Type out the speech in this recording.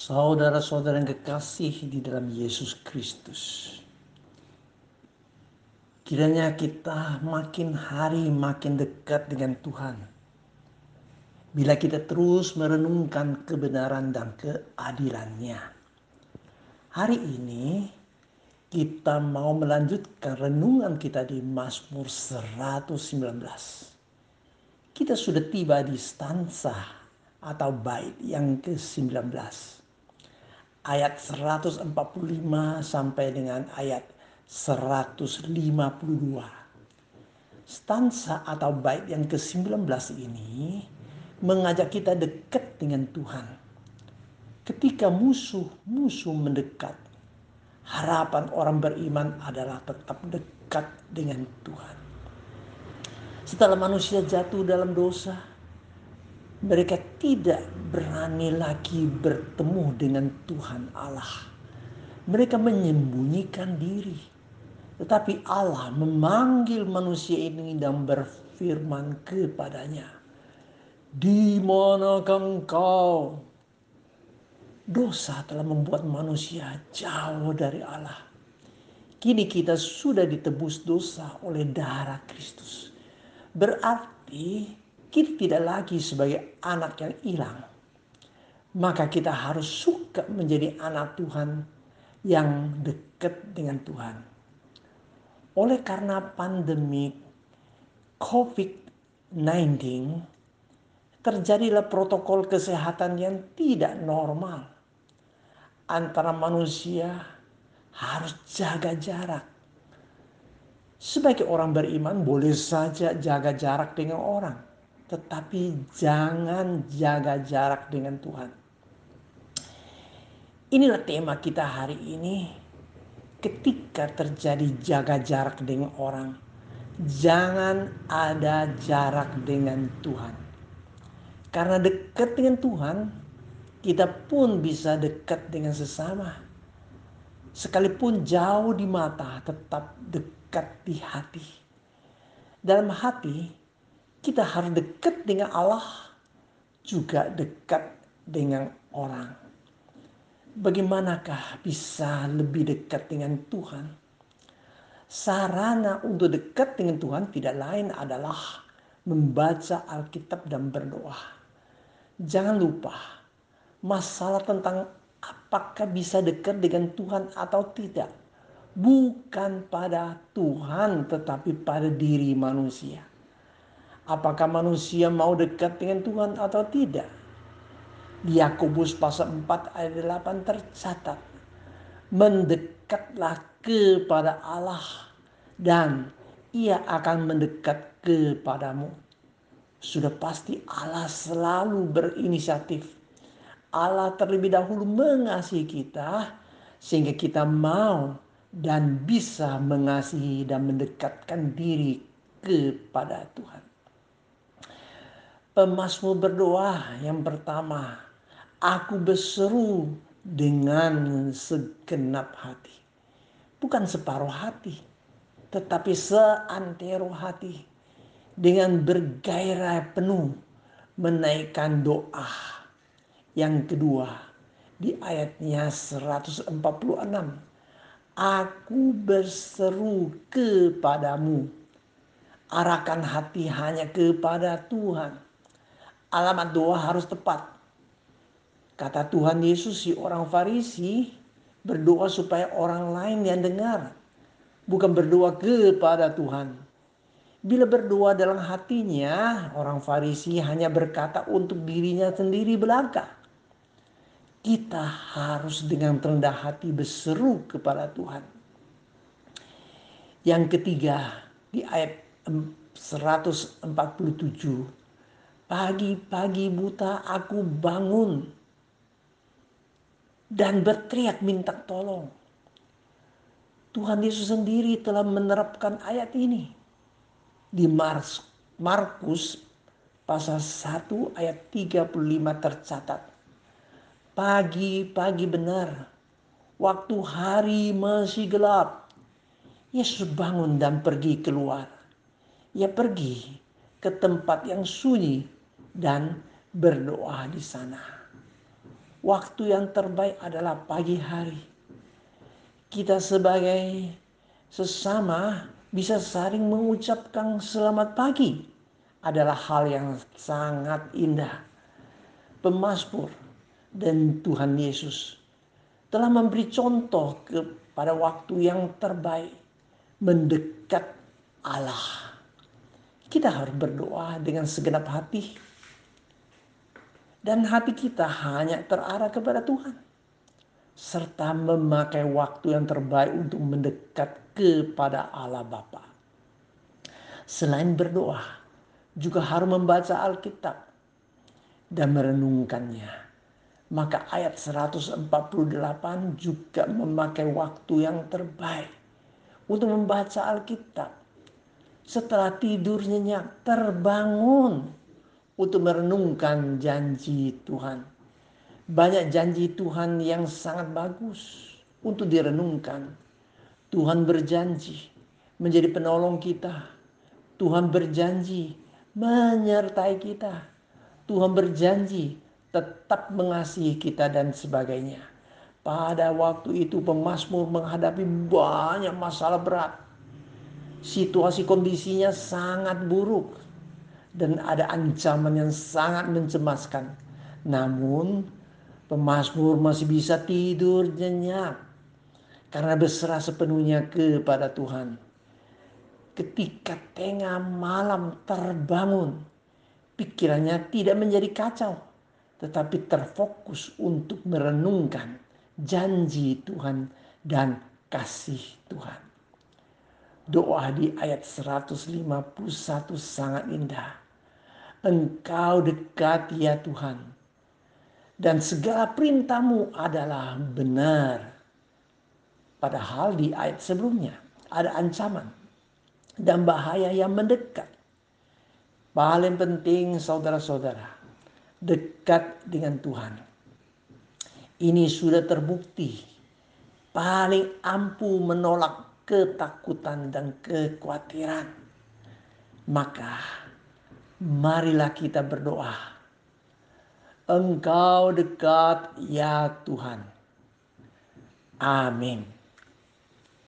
Saudara-saudara yang kekasih di dalam Yesus Kristus. Kiranya kita makin hari makin dekat dengan Tuhan. Bila kita terus merenungkan kebenaran dan keadilannya. Hari ini kita mau melanjutkan renungan kita di Mazmur 119. Kita sudah tiba di stansa atau bait yang ke-19. Ayat 145 sampai dengan ayat 152. Stansa atau bait yang ke-19 ini mengajak kita dekat dengan Tuhan. Ketika musuh-musuh mendekat, harapan orang beriman adalah tetap dekat dengan Tuhan. Setelah manusia jatuh dalam dosa, mereka tidak berani lagi bertemu dengan Tuhan Allah. Mereka menyembunyikan diri tetapi Allah memanggil manusia ini dan berfirman kepadanya. Di manakah engkau? Dosa telah membuat manusia jauh dari Allah. Kini kita sudah ditebus dosa oleh darah Kristus. Berarti kita tidak lagi sebagai anak yang hilang. Maka kita harus suka menjadi anak Tuhan yang dekat dengan Tuhan oleh karena pandemi COVID-19 terjadilah protokol kesehatan yang tidak normal antara manusia harus jaga jarak. Sebagai orang beriman boleh saja jaga jarak dengan orang, tetapi jangan jaga jarak dengan Tuhan. Inilah tema kita hari ini ketika terjadi jaga jarak dengan orang, jangan ada jarak dengan Tuhan. Karena dekat dengan Tuhan, kita pun bisa dekat dengan sesama. Sekalipun jauh di mata, tetap dekat di hati. Dalam hati, kita harus dekat dengan Allah, juga dekat dengan orang bagaimanakah bisa lebih dekat dengan Tuhan? Sarana untuk dekat dengan Tuhan tidak lain adalah membaca Alkitab dan berdoa. Jangan lupa, masalah tentang apakah bisa dekat dengan Tuhan atau tidak bukan pada Tuhan tetapi pada diri manusia. Apakah manusia mau dekat dengan Tuhan atau tidak? Di Yakobus pasal 4 ayat 8 tercatat. Mendekatlah kepada Allah dan ia akan mendekat kepadamu. Sudah pasti Allah selalu berinisiatif. Allah terlebih dahulu mengasihi kita sehingga kita mau dan bisa mengasihi dan mendekatkan diri kepada Tuhan. Pemasmur berdoa yang pertama Aku berseru dengan segenap hati. Bukan separuh hati, tetapi seantero hati. Dengan bergairah penuh menaikkan doa. Yang kedua, di ayatnya 146. Aku berseru kepadamu. Arahkan hati hanya kepada Tuhan. Alamat doa harus tepat Kata Tuhan Yesus si orang Farisi berdoa supaya orang lain yang dengar. Bukan berdoa kepada Tuhan. Bila berdoa dalam hatinya, orang Farisi hanya berkata untuk dirinya sendiri belaka. Kita harus dengan terendah hati berseru kepada Tuhan. Yang ketiga, di ayat 147. Pagi-pagi buta aku bangun dan berteriak minta tolong. Tuhan Yesus sendiri telah menerapkan ayat ini di Markus pasal 1 ayat 35 tercatat. Pagi-pagi benar, waktu hari masih gelap, Yesus bangun dan pergi keluar. Ia pergi ke tempat yang sunyi dan berdoa di sana. waktu yang terbaik adalah pagi hari. Kita sebagai sesama bisa saling mengucapkan selamat pagi adalah hal yang sangat indah. Pemasmur dan Tuhan Yesus telah memberi contoh kepada waktu yang terbaik mendekat Allah. Kita harus berdoa dengan segenap hati dan hati kita hanya terarah kepada Tuhan serta memakai waktu yang terbaik untuk mendekat kepada Allah Bapa. Selain berdoa, juga harus membaca Alkitab dan merenungkannya. Maka ayat 148 juga memakai waktu yang terbaik untuk membaca Alkitab. Setelah tidur nyenyak, terbangun untuk merenungkan janji Tuhan. Banyak janji Tuhan yang sangat bagus untuk direnungkan. Tuhan berjanji menjadi penolong kita. Tuhan berjanji menyertai kita. Tuhan berjanji tetap mengasihi kita dan sebagainya. Pada waktu itu pemazmur menghadapi banyak masalah berat. Situasi kondisinya sangat buruk dan ada ancaman yang sangat mencemaskan. Namun pemazmur masih bisa tidur nyenyak karena berserah sepenuhnya kepada Tuhan. Ketika tengah malam terbangun, pikirannya tidak menjadi kacau, tetapi terfokus untuk merenungkan janji Tuhan dan kasih Tuhan. Doa di ayat 151 sangat indah. Engkau dekat ya Tuhan. Dan segala perintahmu adalah benar. Padahal di ayat sebelumnya ada ancaman dan bahaya yang mendekat. Paling penting saudara-saudara, dekat dengan Tuhan. Ini sudah terbukti paling ampuh menolak ketakutan dan kekhawatiran. Maka marilah kita berdoa. Engkau dekat ya Tuhan. Amin.